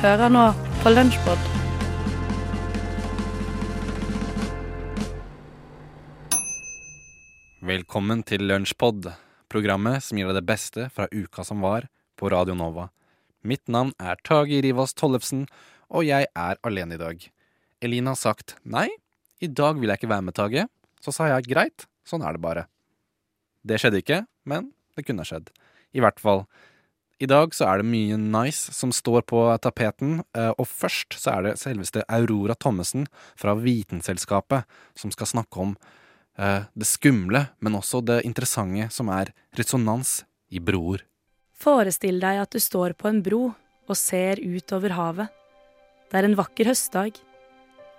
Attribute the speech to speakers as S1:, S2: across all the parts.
S1: Hører nå på Lunsjpod.
S2: Velkommen til Lunsjpod, programmet som gir deg det beste fra uka som var, på Radio Nova. Mitt navn er Tage Rivas Tollefsen, og jeg er alene i dag. Elina har sagt nei, i dag vil jeg ikke være med, Tage. Så sa jeg greit, sånn er det bare. Det skjedde ikke, men det kunne skjedd. I hvert fall. I dag så er det mye nice som står på tapeten, eh, og først så er det selveste Aurora Thommessen fra Vitenselskapet som skal snakke om eh, det skumle, men også det interessante som er resonans i broer.
S1: Forestill deg at du står på en bro og ser ut over havet. Det er en vakker høstdag.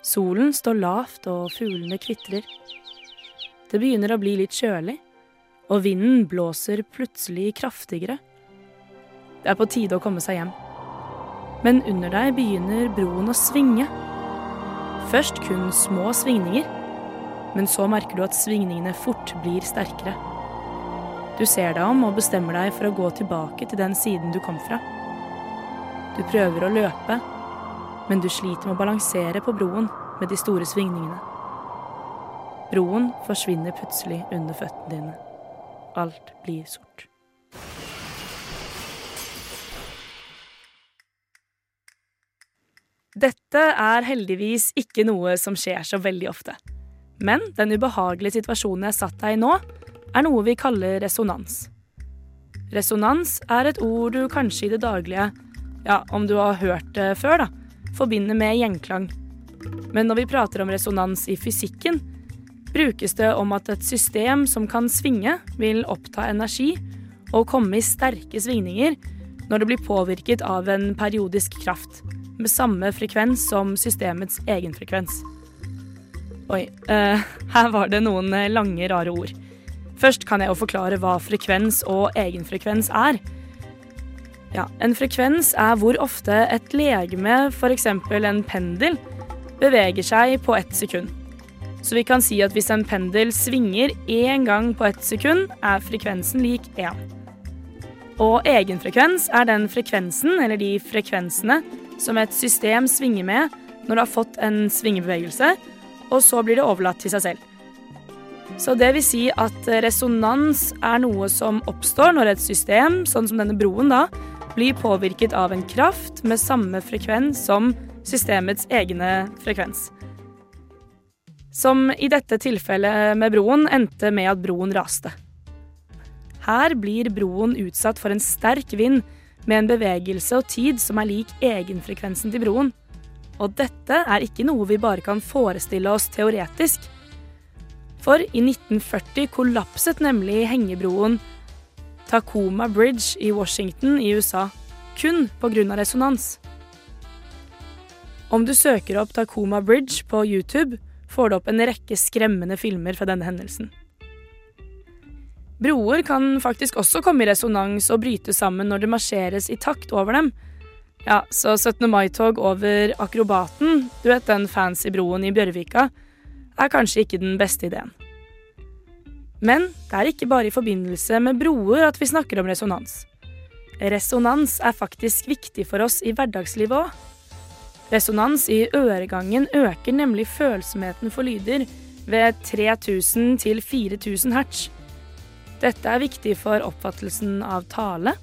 S1: Solen står lavt og fuglene kvitrer. Det begynner å bli litt kjølig, og vinden blåser plutselig kraftigere. Det er på tide å komme seg hjem. Men under deg begynner broen å svinge. Først kun små svingninger, men så merker du at svingningene fort blir sterkere. Du ser deg om og bestemmer deg for å gå tilbake til den siden du kom fra. Du prøver å løpe, men du sliter med å balansere på broen med de store svingningene. Broen forsvinner plutselig under føttene dine. Alt blir sort. Dette er heldigvis ikke noe som skjer så veldig ofte. Men den ubehagelige situasjonen jeg satt deg i nå, er noe vi kaller resonans. Resonans er et ord du kanskje i det daglige, ja, om du har hørt det før, da, forbinder med gjenklang. Men når vi prater om resonans i fysikken, brukes det om at et system som kan svinge, vil oppta energi og komme i sterke svingninger når det blir påvirket av en periodisk kraft med samme frekvens som systemets egen frekvens. Oi, eh, her var det noen lange, rare ord. Først kan jeg jo forklare hva frekvens og egenfrekvens er. Ja, En frekvens er hvor ofte et legeme, f.eks. en pendel, beveger seg på ett sekund. Så vi kan si at hvis en pendel svinger én gang på ett sekund, er frekvensen lik én. Og egenfrekvens er den frekvensen, eller de frekvensene, som et system svinger med når det har fått en svingebevegelse, og så blir det overlatt til seg selv. Så det vil si at resonans er noe som oppstår når et system, sånn som denne broen, da, blir påvirket av en kraft med samme frekvens som systemets egne frekvens. Som i dette tilfellet med broen endte med at broen raste. Her blir broen utsatt for en sterk vind med en bevegelse og tid som er lik egenfrekvensen til broen. Og dette er ikke noe vi bare kan forestille oss teoretisk. For i 1940 kollapset nemlig hengebroen Tacoma Bridge i Washington i USA, kun pga. resonans. Om du søker opp Tacoma Bridge på YouTube, får du opp en rekke skremmende filmer fra denne hendelsen. Broer kan faktisk også komme i resonans og bryte sammen når det marsjeres i takt over dem. Ja, så 17. mai-tog over Akrobaten, du vet den fancy broen i Bjørvika, er kanskje ikke den beste ideen. Men det er ikke bare i forbindelse med broer at vi snakker om resonans. Resonans er faktisk viktig for oss i hverdagslivet òg. Resonans i øregangen øker nemlig følsomheten for lyder ved 3000 til 4000 hertz. Dette er viktig for oppfattelsen av tale.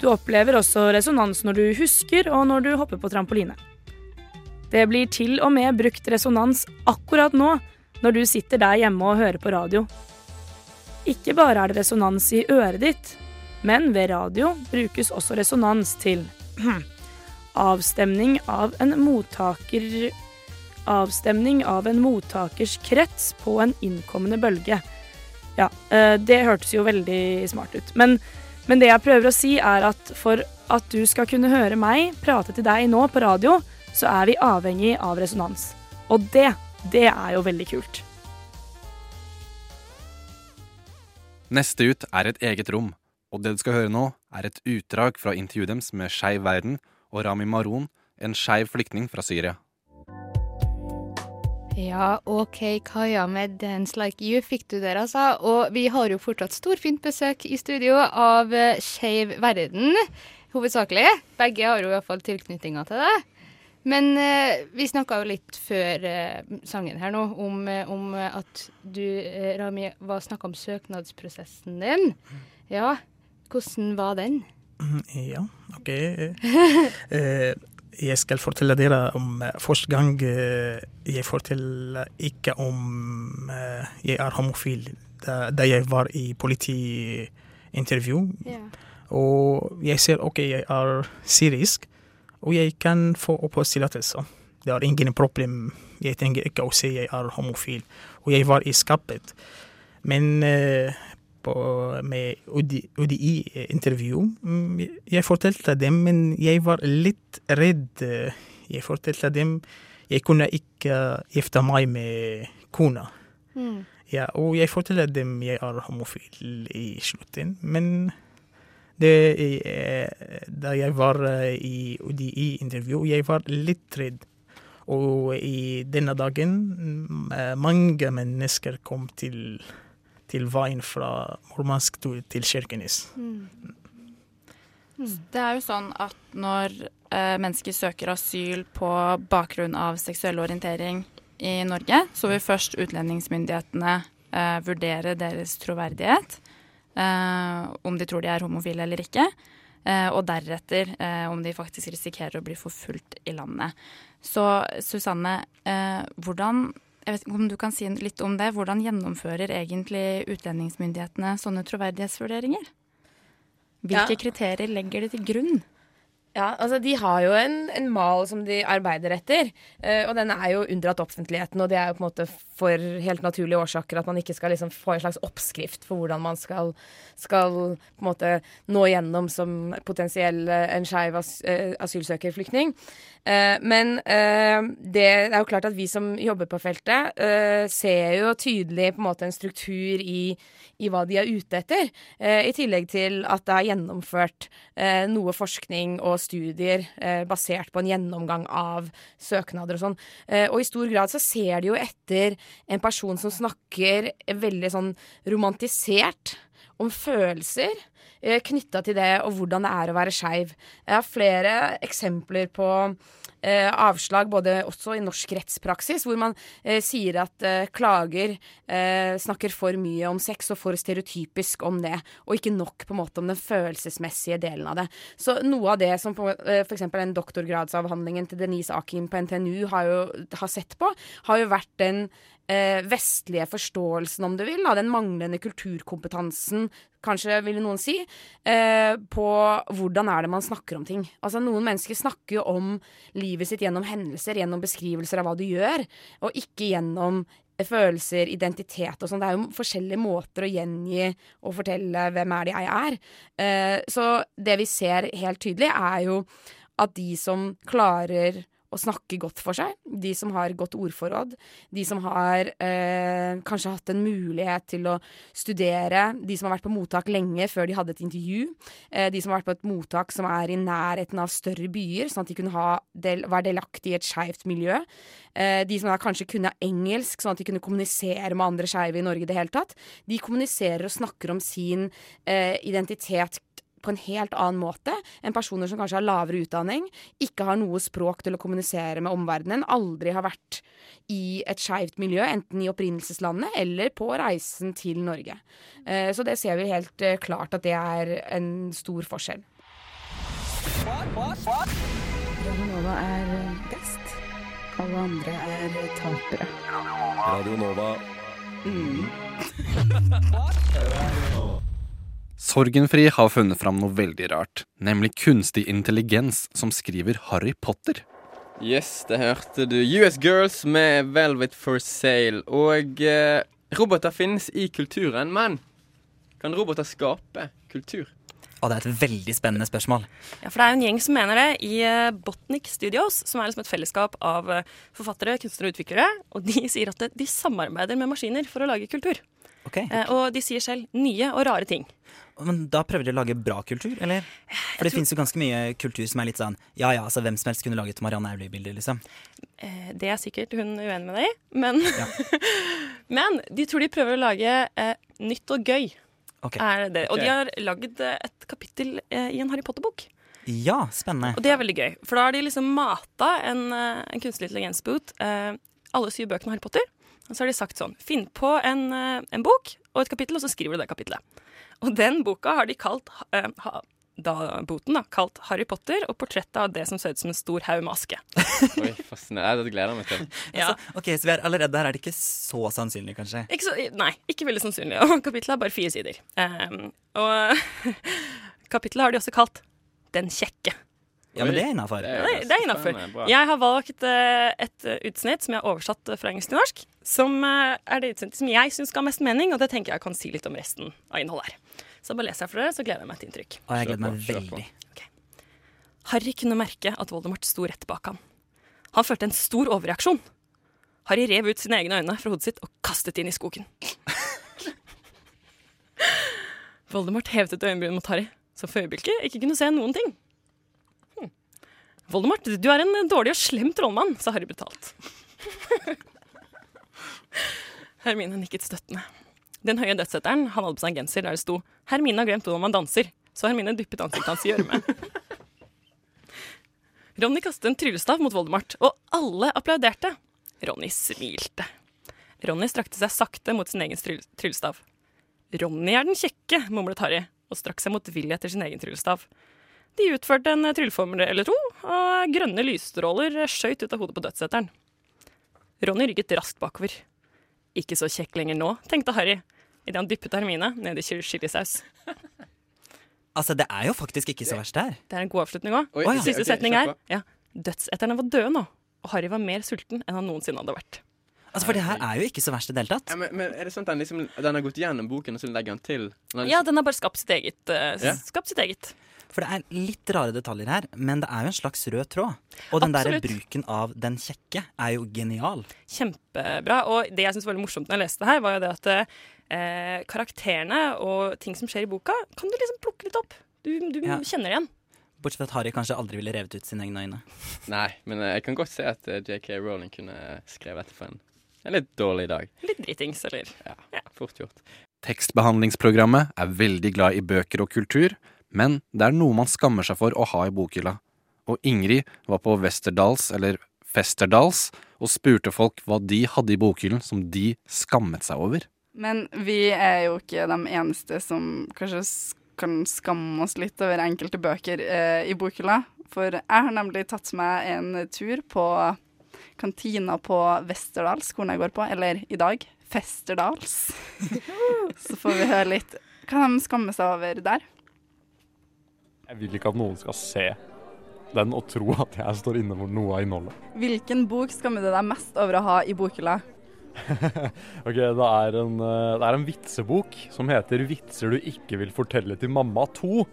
S1: Du opplever også resonans når du husker og når du hopper på trampoline. Det blir til og med brukt resonans akkurat nå, når du sitter der hjemme og hører på radio. Ikke bare er det resonans i øret ditt, men ved radio brukes også resonans til avstemning av en mottaker Avstemning av en mottakers krets på en innkommende bølge. Ja, eh, det hørtes jo veldig smart ut. Men, men, det jeg prøver å si, er at for at du skal kunne høre meg prate til deg nå på radio, så er vi avhengig av resonans. Og det, det er jo veldig kult.
S2: Neste ut er et eget rom, og det du skal høre nå, er et utdrag fra intervjuet deres med Skeiv Verden og Rami Maroon, en skeiv flyktning fra Syria.
S3: Ja, OK, Kaja med 'Dance Like You' fikk du der, altså. Og vi har jo fortsatt storfint besøk i studio av uh, Skeiv Verden. hovedsakelig. Begge har jo iallfall tilknytninger til det. Men eh, vi snakka jo litt før eh, sangen her nå om, eh, om at du, eh, Rami, var snakka om søknadsprosessen din. Ja, hvordan var den?
S4: Ja, OK. Jeg skal fortelle dere om eh, første gang eh, jeg forteller ikke om eh, jeg er homofil, da, da jeg var i politiintervju.
S3: Yeah.
S4: Og jeg ser OK, jeg er syrisk, og jeg kan få oppholdstillatelse. Det er ingen problem. Jeg trenger ikke å si jeg er homofil. Og jeg var i skapet. Men eh, på, med UDI-intervju mm, Jeg fortalte dem, men jeg var litt redd. Jeg fortalte dem jeg kunne ikke gifte meg med kona.
S3: Mm.
S4: Ja, og jeg fortalte dem jeg er homofil i slutten, men det, eh, da jeg var eh, i UDI-intervju, jeg var litt redd. Og i denne dagen mm, eh, mange mennesker kom til, til veien fra Murmansk til Kirkenes.
S5: Det er jo sånn at når eh, mennesker søker asyl på bakgrunn av seksuell orientering i Norge, så vil først utlendingsmyndighetene eh, vurdere deres troverdighet, eh, om de tror de er homofile eller ikke, eh, og deretter eh, om de faktisk risikerer å bli forfulgt i landet. Så Susanne, eh, hvordan jeg vet ikke om du kan si litt om det. Hvordan gjennomfører egentlig utlendingsmyndighetene sånne troverdighetsvurderinger? Hvilke
S6: Ja.
S5: kriterier legger de til grunn?
S6: Ja, altså De har jo en, en mal som de arbeider etter, eh, og den er jo unndratt offentligheten. Og det er jo på en måte for helt naturlige årsaker at man ikke skal liksom få en slags oppskrift for hvordan man skal, skal på en måte nå gjennom som potensiell eh, en skeiv as, eh, asylsøker, flyktning. Eh, men eh, det er jo klart at vi som jobber på feltet, eh, ser jo tydelig på en måte en struktur i, i hva de er ute etter. I tillegg til at det er gjennomført noe forskning og studier eh, basert på en gjennomgang av søknader og sånn. Eh, og i stor grad så ser de jo etter en person som snakker veldig sånn romantisert om følelser eh, knytta til det og hvordan det er å være skeiv. Jeg har flere eksempler på eh, avslag, både også i norsk rettspraksis, hvor man eh, sier at eh, klager eh, snakker for mye om sex og for stereotypisk om det, og ikke nok på en måte om den følelsesmessige delen av det. Så noe av det som eh, eksempel den doktorgradsavhandlingen til Denise Akim på NTNU har, jo, har sett på, har jo vært den eh, vestlige forståelsen, om du vil, av den manglende kulturkompetansen, kanskje ville noen si, eh, på hvordan er det man snakker om ting. Altså Noen mennesker snakker jo om livet sitt gjennom hendelser, gjennom beskrivelser av hva du gjør, og ikke gjennom følelser, identitet og sånn. Det er jo forskjellige måter å gjengi og fortelle hvem er det jeg er. Eh, så det vi ser helt tydelig, er jo at de som klarer å snakke godt for seg, de som har godt ordforråd, de som har eh, kanskje hatt en mulighet til å studere, de som har vært på mottak lenge før de hadde et intervju, eh, de som har vært på et mottak som er i nærheten av større byer, sånn at de kunne del, være delaktige i et skeivt miljø, eh, de som kanskje kunne engelsk, sånn at de kunne kommunisere med andre skeive i Norge i det hele tatt, de kommuniserer og snakker om sin eh, identitet på en helt annen måte enn personer som kanskje har lavere utdanning, ikke har noe språk til å kommunisere med omverdenen, aldri har vært i et skeivt miljø, enten i opprinnelseslandet eller på reisen til Norge. Eh, Så det ser vi helt eh, klart at det er en stor forskjell.
S7: Radionova er best. Alle andre er tapere.
S8: Radio Nova.
S2: Sorgenfri har funnet fram noe veldig rart, nemlig kunstig intelligens som skriver Harry Potter.
S9: Yes, det hørte du. US Girls med Velvet for Sale. Og eh, roboter finnes i kulturen, men kan roboter skape kultur?
S10: Og det er et veldig spennende spørsmål.
S11: Ja, for det er jo en gjeng som mener det i eh, Botnik Studios, som er liksom et fellesskap av eh, forfattere, kunstnere og utviklere. Og de sier at de samarbeider med maskiner for å lage kultur.
S10: Ok,
S11: Eh, og de sier selv nye og rare ting.
S10: Men da prøver de å lage bra kultur, eller? For det finnes jo ganske mye kultur som er litt sånn Ja ja, altså hvem som helst kunne laget Marianne Aulie-bilder, liksom.
S11: Eh, det er sikkert hun uenig med deg i, men, men de tror de prøver å lage eh, nytt og gøy.
S10: Okay.
S11: Er det. Og de har lagd eh, et kapittel eh, i en Harry Potter-bok.
S10: Ja, spennende.
S11: Og det er veldig gøy, for da har de liksom mata en, en kunstig intelligens-boot eh, alle syv bøkene av Harry Potter. Og så har de sagt sånn Finn på en, eh, en bok og et kapittel, og så skriver du det kapittelet. Og den boka har de kalt uh, ha, da, boten da, kalt Harry Potter og portrettet av det som ser ut som en stor haug med aske.
S9: Oi, fascinerende. Det gleder jeg meg til.
S11: Ja.
S10: Altså, ok, Så vi er allerede der er det ikke så sannsynlig, kanskje?
S11: Ikke så, nei, ikke veldig sannsynlig. Og kapittelet er bare fire sider. Um, og kapittelet har de også kalt Den kjekke.
S10: Ja, men det er innafor.
S11: Det, det er innafor. Jeg har valgt eh, et eh, utsnitt som jeg har oversatt fra engelsk til norsk, som eh, er det utsnittet som jeg syns ga mest mening, og det tenker jeg kan si litt om resten av innholdet her. Så bare leser jeg for dere, så gleder jeg meg til inntrykk.
S10: Og jeg gleder meg veldig.
S11: Harry kunne merke at Voldemort sto rett bak ham. Han følte en stor overreaksjon. Harry rev ut sine egne øyne fra hodet sitt og kastet inn i skogen. Voldemort hevet et øyenbryn mot Harry, som for øyeblikket ikke kunne se noen ting. Voldemort, du er en dårlig og slem trollmann, sa Harry brutalt. Hermine nikket støttende. Den høye dødsetteren han hadde på seg en genser der det sto 'Hermine har glemt hvordan man danser', så Hermine dyppet ansiktet hans i gjørme. Ronny kastet en tryllestav mot Voldemort, og alle applauderte. Ronny smilte. Ronny strakte seg sakte mot sin egen tryll tryllestav. Ronny er den kjekke, mumlet Harry, og strakk seg motvillig etter sin egen tryllestav. De utførte en trylleformel eller to, og grønne lysstråler skjøt ut av hodet på dødsetteren. Ronny rygget raskt bakover. Ikke så kjekk lenger nå, tenkte Harry, idet han dyppet Hermine ned i chilisaus.
S10: Altså, det er jo faktisk ikke så verst der.
S11: Det er en god avslutning òg.
S10: Oh, ja.
S11: Siste
S10: okay,
S11: setning er ja, dødseterne var døde nå, og Harry var mer sulten enn han noensinne hadde vært.
S10: Altså, For det her er jo ikke så verst i det hele tatt.
S9: Ja, men, men er det sånn at den, liksom, den har gått gjennom boken, og så legger han til? Den liksom...
S11: Ja, den har bare skapt sitt eget.
S9: Uh,
S11: skapt sitt eget.
S10: For det er litt rare detaljer her, men det er jo en slags rød tråd. Og den der bruken av den kjekke er jo genial.
S11: Kjempebra. Og det jeg syns var veldig morsomt når jeg leste det her, var jo det at eh, karakterene og ting som skjer i boka, kan du liksom plukke litt opp. Du, du
S10: Ja.
S11: kjenner det igjen.
S10: Bortsett fra at Harry kanskje aldri ville revet ut sine egne øyne.
S9: Nei, men eh, jeg kan godt se at eh, JK Rowling kunne skrevet dette for en, en litt dårlig dag.
S11: Litt dritings, eller
S9: Ja, fort gjort.
S2: Tekstbehandlingsprogrammet er veldig glad i bøker og kultur, men det er noe man skammer seg for å ha i bokhylla. Og Ingrid var på Westerdals, eller Festerdals, og spurte folk hva de hadde i bokhyllen som de skammet seg over.
S8: Men vi er jo ikke de eneste som kanskje kan skamme oss litt over enkelte bøker eh, i bokhylla. For jeg har nemlig tatt meg en tur på kantina på Westerdals, skolen jeg går på, eller i dag Festerdals. Så får vi høre litt hva de skammer seg over der.
S12: Jeg vil ikke at noen skal se den og tro at jeg står inne for noe av innholdet.
S8: Hvilken bok skammer du deg mest over å ha i bokhylla?
S12: Ok, det er, en, eh, det er en vitsebok som heter 'Vitser du ikke vil fortelle til mamma 2'.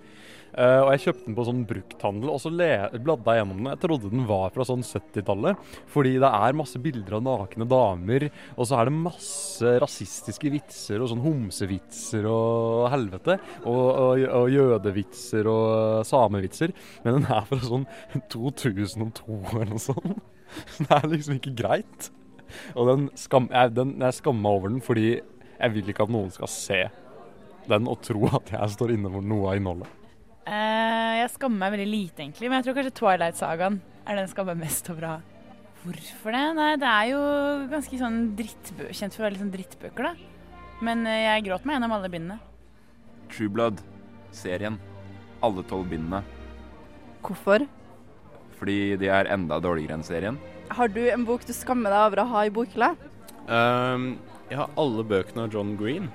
S12: Eh, og Jeg kjøpte den på sånn brukthandel, og så bladde jeg gjennom den. Jeg trodde den var fra sånn 70-tallet, fordi det er masse bilder av nakne damer, og så er det masse rasistiske vitser og sånn homsevitser og helvete, og, og, og jødevitser og samevitser, men den er fra sånn 2002 eller noe sånt. Det er liksom ikke greit. Og den skam, jeg, den, jeg skammer over den fordi jeg vil ikke at noen skal se den og tro at jeg står inne for noe av innholdet.
S13: Eh, jeg skammer meg veldig lite, egentlig. Men jeg tror kanskje Twilight-sagaen er den jeg skammer meg mest over å ha. Hvorfor det? Nei, det er jo ganske sånn drittbø kjent for å være litt sånn drittbøker, da. Men eh, jeg gråt meg gjennom alle bindene.
S14: True Blood-serien. Alle tolv bindene.
S8: Hvorfor?
S14: Fordi de er enda dårligere enn serien.
S8: Har du en bok du skammer deg over å ha i bokhylla?
S15: Um, jeg har alle bøkene av John Green,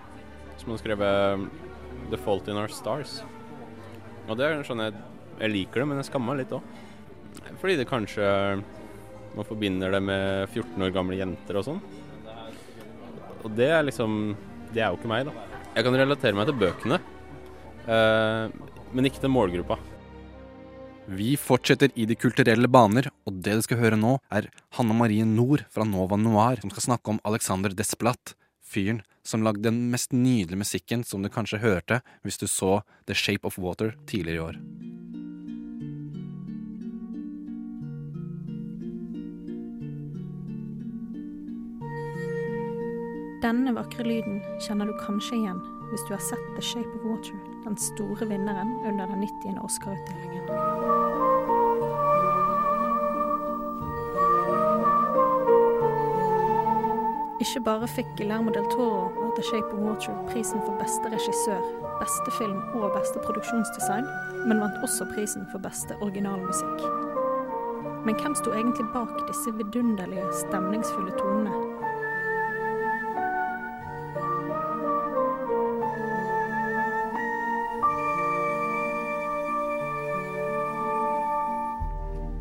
S15: som har skrevet um, The Fault in Our Stars. Og det er sånn jeg, jeg liker det, men jeg skammer meg litt òg. Fordi det kanskje Man forbinder det med 14 år gamle jenter og sånn. Og det er liksom Det er jo ikke meg, da. Jeg kan relatere meg til bøkene, eh, men ikke til målgruppa.
S2: Vi fortsetter i de kulturelle baner, og det du skal høre nå, er Hanne Marie Nord fra Nova Noir, som skal snakke om Alexander Desplat, fyren som lagde den mest nydelige musikken som du kanskje hørte hvis du så The Shape of Water tidligere i år.
S16: Denne vakre lyden kjenner du kanskje igjen hvis du har sett The Shape of Water, den store vinneren under den 90. Oscar-utdelingen. Ikke bare fikk Guillermo del Toro og The Shape of Water prisen for beste regissør, beste film og beste produksjonsdesign, men vant også prisen for beste originalmusikk. Men hvem sto egentlig bak disse vidunderlige, stemningsfulle tonene?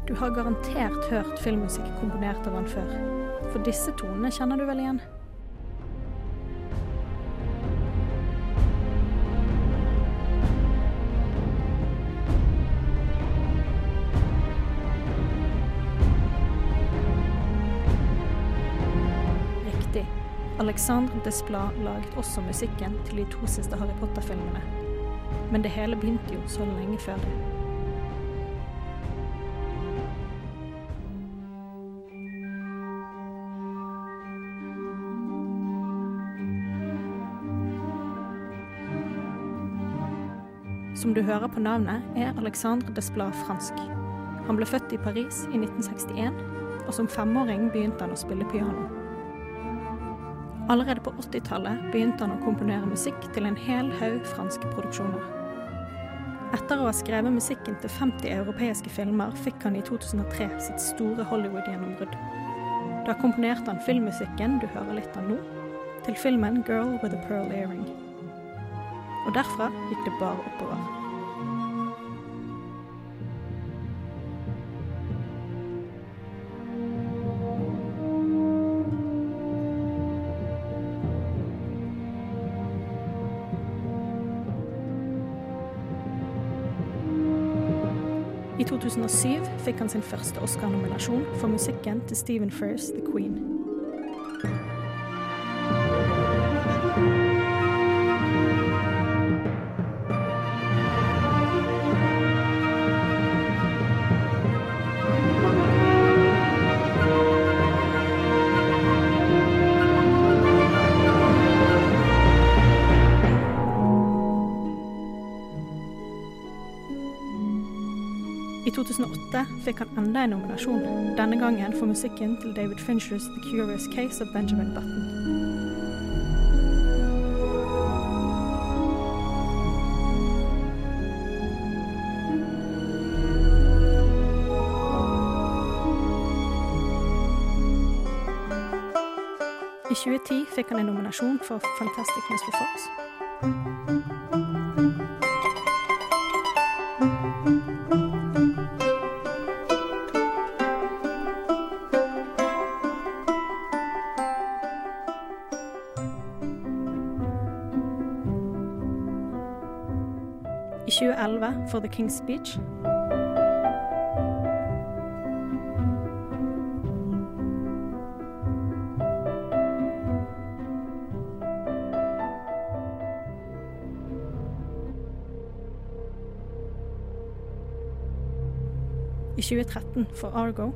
S16: Du har garantert hørt filmmusikk komponert av han før. For disse tonene kjenner du vel igjen? Riktig. Alexandre Desplat laget også musikken til de to siste Harry Potter-filmene. Men det hele begynte jo så lenge før det. Som du hører på navnet, er Alexandre Desplat fransk. Han ble født i Paris i 1961, og som femåring begynte han å spille piano. Allerede på 80-tallet begynte han å komponere musikk til en hel haug franske produksjoner. Etter å ha skrevet musikken til 50 europeiske filmer, fikk han i 2003 sitt store Hollywood-gjennombrudd. Da komponerte han filmmusikken du hører litt av nå, til filmen 'Girl with a Pearl Earring'. Og derfra gikk det bare oppover. I 2007 fikk han sin første Oscar-nominasjon for musikken til Stephen Frears The Queen. 2008 fikk han enda en nominasjon, denne gangen for musikken til David Finchers The Curious Case of Benjamin Button. I 2010 fikk han en nominasjon for Fantastic Mr. Fox. For The King's Speech. I 2013 for Argo.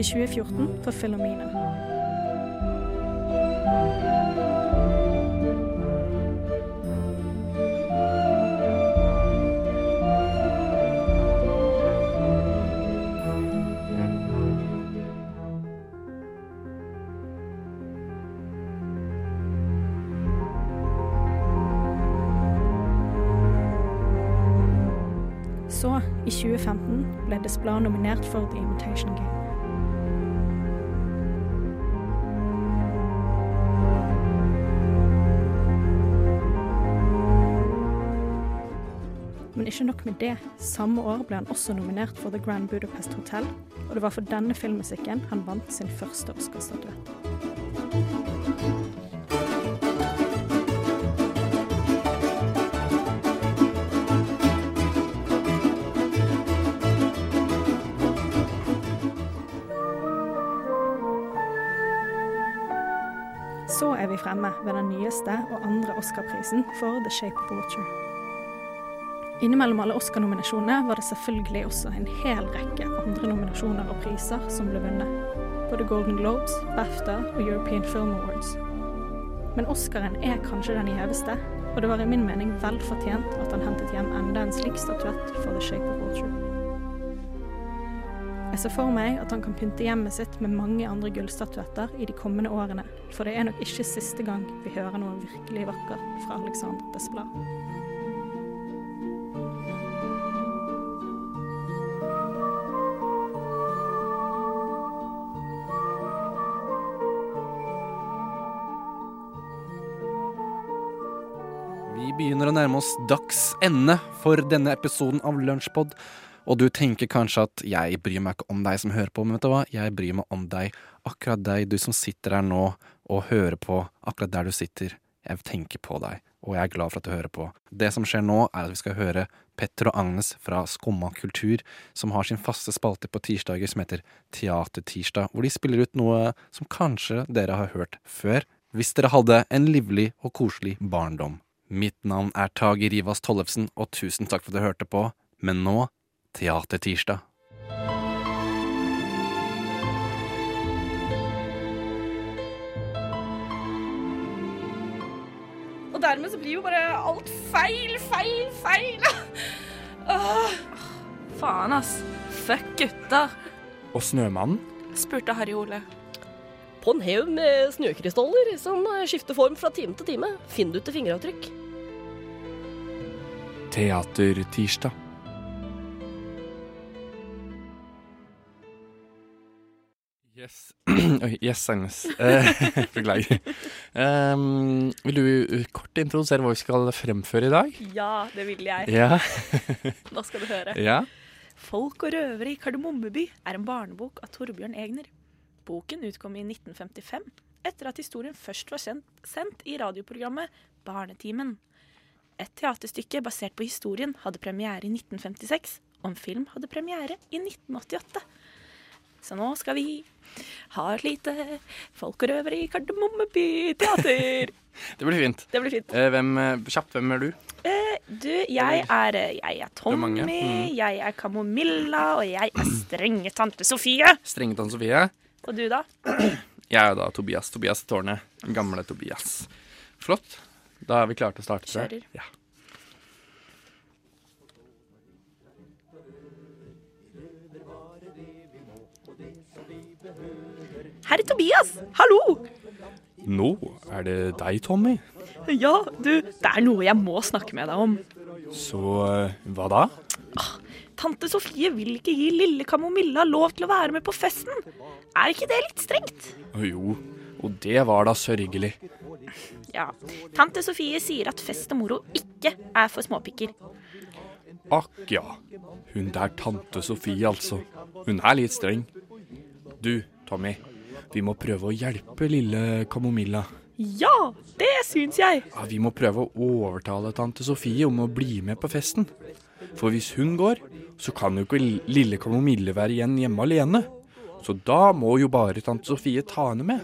S16: I 2014 for Filomena. Så, i 2015, ble Desplat nominert for The Imitation Game. Men ikke nok med det. Samme år ble han også nominert for The Grand Budapest Hotel, og det var for denne filmmusikken han vant sin første Oscar-statuett. Så er vi fremme ved den nyeste og andre Oscar-prisen for The Shape of Water. Innimellom alle Oscar-nominasjonene var det selvfølgelig også en hel rekke andre nominasjoner og priser som ble vunnet. Både Golden Globes, BAFTA og European Film Awards. Men Oscaren er kanskje den gjeveste, og det var i min mening vel fortjent at han hentet hjem enda en slik statuett for The Shape of Water. Jeg ser for meg at han kan pynte hjemmet sitt med mange andre gullstatuetter i de kommende årene, for det er nok ikke siste gang vi hører noe virkelig vakkert fra Alexander Desplat.
S2: Begynner å nærme oss dags ende for denne episoden av Lunsjpod. Og du tenker kanskje at jeg bryr meg ikke om deg som hører på, men vet du hva? Jeg bryr meg om deg. Akkurat deg, du som sitter her nå og hører på akkurat der du sitter. Jeg tenker på deg, og jeg er glad for at du hører på. Det som skjer nå, er at vi skal høre Petter og Agnes fra Skumma kultur, som har sin faste spalte på tirsdager som heter Teatertirsdag, hvor de spiller ut noe som kanskje dere har hørt før, hvis dere hadde en livlig og koselig barndom. Mitt navn er Tage Rivas Tollefsen, og tusen takk for at du hørte på. Men nå Teatertirsdag.
S17: Og dermed så blir jo bare alt feil, feil, feil. Åh, faen, ass. Fuck gutter,
S18: Og Snømannen?
S17: spurte Harry Ole.
S19: På en haug med snøkrystaller som skifter form fra time til time, finner du til fingeravtrykk.
S18: Teatertirsdag. Yes. Oi, yes, Agnes. Eh, Beklager. Um, vil du uh, kort introdusere hva vi skal fremføre i dag?
S17: Ja, det vil jeg.
S18: Ja.
S17: Nå skal du høre.
S18: Ja.
S17: Folk og røvere i Kardemommeby er en barnebok av Torbjørn Egner. Boken utkom i 1955, etter at historien først var sendt, i radioprogrammet Barnetimen. Et teaterstykke basert på historien hadde premiere i 1956, og en film hadde premiere i 1988. Så nå skal vi ha et lite folk og røvere i Kardemommeby teater.
S18: Det blir fint.
S17: Det blir fint.
S18: Eh, hvem, eh, kjapt, hvem er du?
S17: Eh, du, jeg er, eh, jeg er Tommy,
S18: er Mm.
S17: jeg er Kamomilla, og jeg er strenge tante Sofie.
S18: Strenge tante Sofie.
S17: Og du, da?
S18: Jeg er da Tobias. Tobias i tårnet. Gamle Tobias. Flott. Da er vi klare til å starte.
S17: Kjører.
S18: Ja.
S17: Herr Tobias, hallo!
S18: Nå er det deg, Tommy.
S17: Ja, du, det er noe jeg må snakke med deg om.
S18: Så eh, hva da?
S17: Tante Sofie vil ikke gi lille Kamomilla lov til å være med på festen. Er ikke det litt strengt?
S18: Jo, og det var da sørgelig.
S17: Ja. Tante Sofie sier at fest og moro ikke er for småpikker.
S18: Akk ja. Hun der tante Sofie, altså. Hun er litt streng. Du, Tommy. Vi må prøve å hjelpe lille Kamomilla.
S17: Ja, det syns jeg.
S18: Ja, vi må prøve å overtale tante Sofie om å bli med på festen. For hvis hun går, så kan jo ikke lille Kamomille være igjen hjemme alene. Så da må jo bare tante Sofie ta henne med.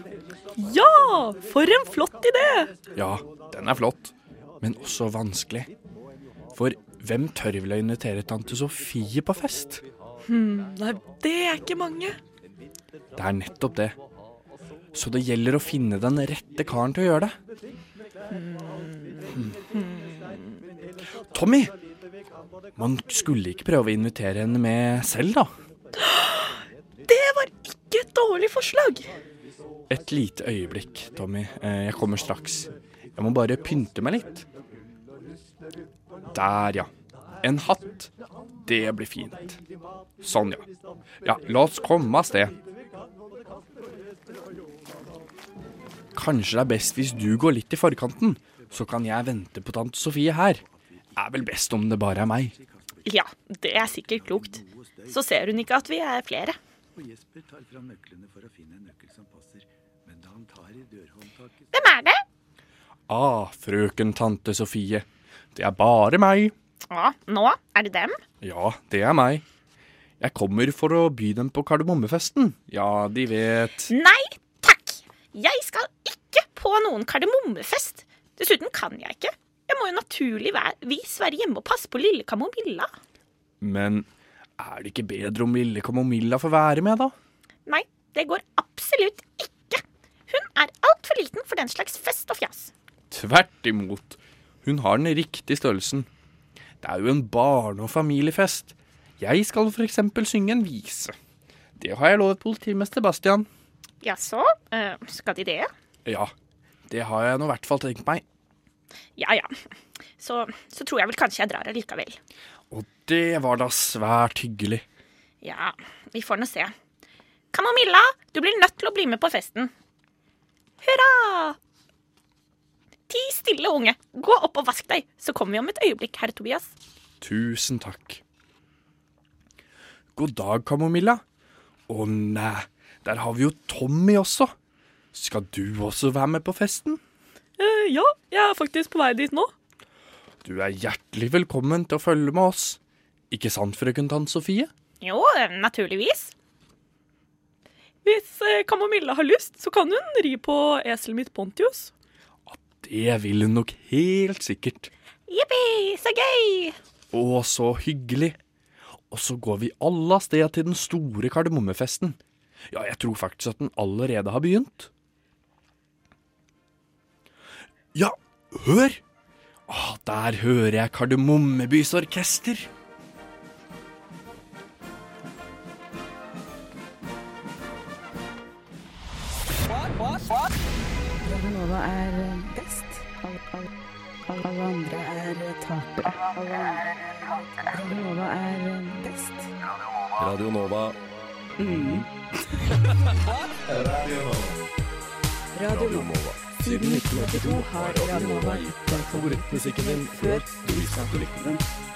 S17: Ja, for en flott idé!
S18: Ja, den er flott, men også vanskelig. For hvem tør vel å invitere tante Sofie på fest?
S17: Hm, nei, det er ikke mange.
S18: Det er nettopp det. Så det gjelder å finne den rette karen til å gjøre det. Tommy! Man skulle ikke prøve å invitere henne med selv, da?
S17: Det var ikke et dårlig forslag.
S18: Et lite øyeblikk, Tommy. Eh, Jeg kommer straks. Jeg må bare pynte meg litt. Der, ja. En hatt. Det blir fint. Sånn, ja. Ja, la oss komme av sted. Kanskje det er best hvis du går litt i forkanten, så kan jeg vente på tante Sofie her. Er vel best om det bare er meg.
S17: Ja, det er sikkert klokt. Så ser hun ikke at vi er flere. Hvem er det?
S18: Ah, frøken tante Sofie. Det er bare meg.
S17: Ja, nå er det dem?
S18: Ja, det er meg. Jeg kommer for å by dem på kardemommefesten. Ja, de vet
S17: Nei takk! Jeg skal ikke på
S20: på noen kardemommefest. Dessuten kan jeg ikke. Jeg må jo naturligvis være hjemme og passe på lille Kamomilla.
S18: Men er det ikke bedre om lille Kamomilla får være med, da?
S20: Nei, det går absolutt ikke. Hun er altfor liten for den slags fest og fjas.
S18: Tvert imot. Hun har den riktige størrelsen. Det er jo en barne- og familiefest. Jeg skal for eksempel synge en vise. Det har jeg lovet politimester Bastian.
S20: Jaså, eh, skal de det?
S18: Ja, det har jeg nå i hvert fall tenkt meg.
S20: Ja ja. Så, så tror jeg vel kanskje jeg drar allikevel.
S18: Og det var da svært hyggelig.
S20: Ja, vi får nå se. Kamomilla, du blir nødt til å bli med på festen. Hurra! Ti stille, unge. Gå opp og vask deg, så kommer vi om et øyeblikk, herr Tobias.
S18: Tusen takk. God dag, Kamomilla. Å nei, der har vi jo Tommy også. Skal du også være med på festen?
S11: Eh, ja, jeg er faktisk på vei dit nå.
S18: Du er hjertelig velkommen til å følge med oss. Ikke sant, frøken Tann Sofie?
S20: Jo, eh, naturligvis.
S11: Hvis eh, Kamomilla har lyst, så kan hun ri på eselet mitt Pontius.
S18: Det vil hun nok helt sikkert.
S20: Jippi, så gøy!
S18: Å, så hyggelig. Og så går vi alle av sted til den store kardemommefesten. Ja, jeg tror faktisk at den allerede har begynt. Ja, hør! Å, der hører jeg Kardemommebys orkester.
S7: Radio Nova er eh, best. Alle, alle, alle, andre er eh, tapere. Radio Nova er eh, best.
S21: Radio Nova.
S7: Mm. Radio Nova. Siden 1982 har Radio Nova gitt deg favorittmusikken din før du visste at du likte den.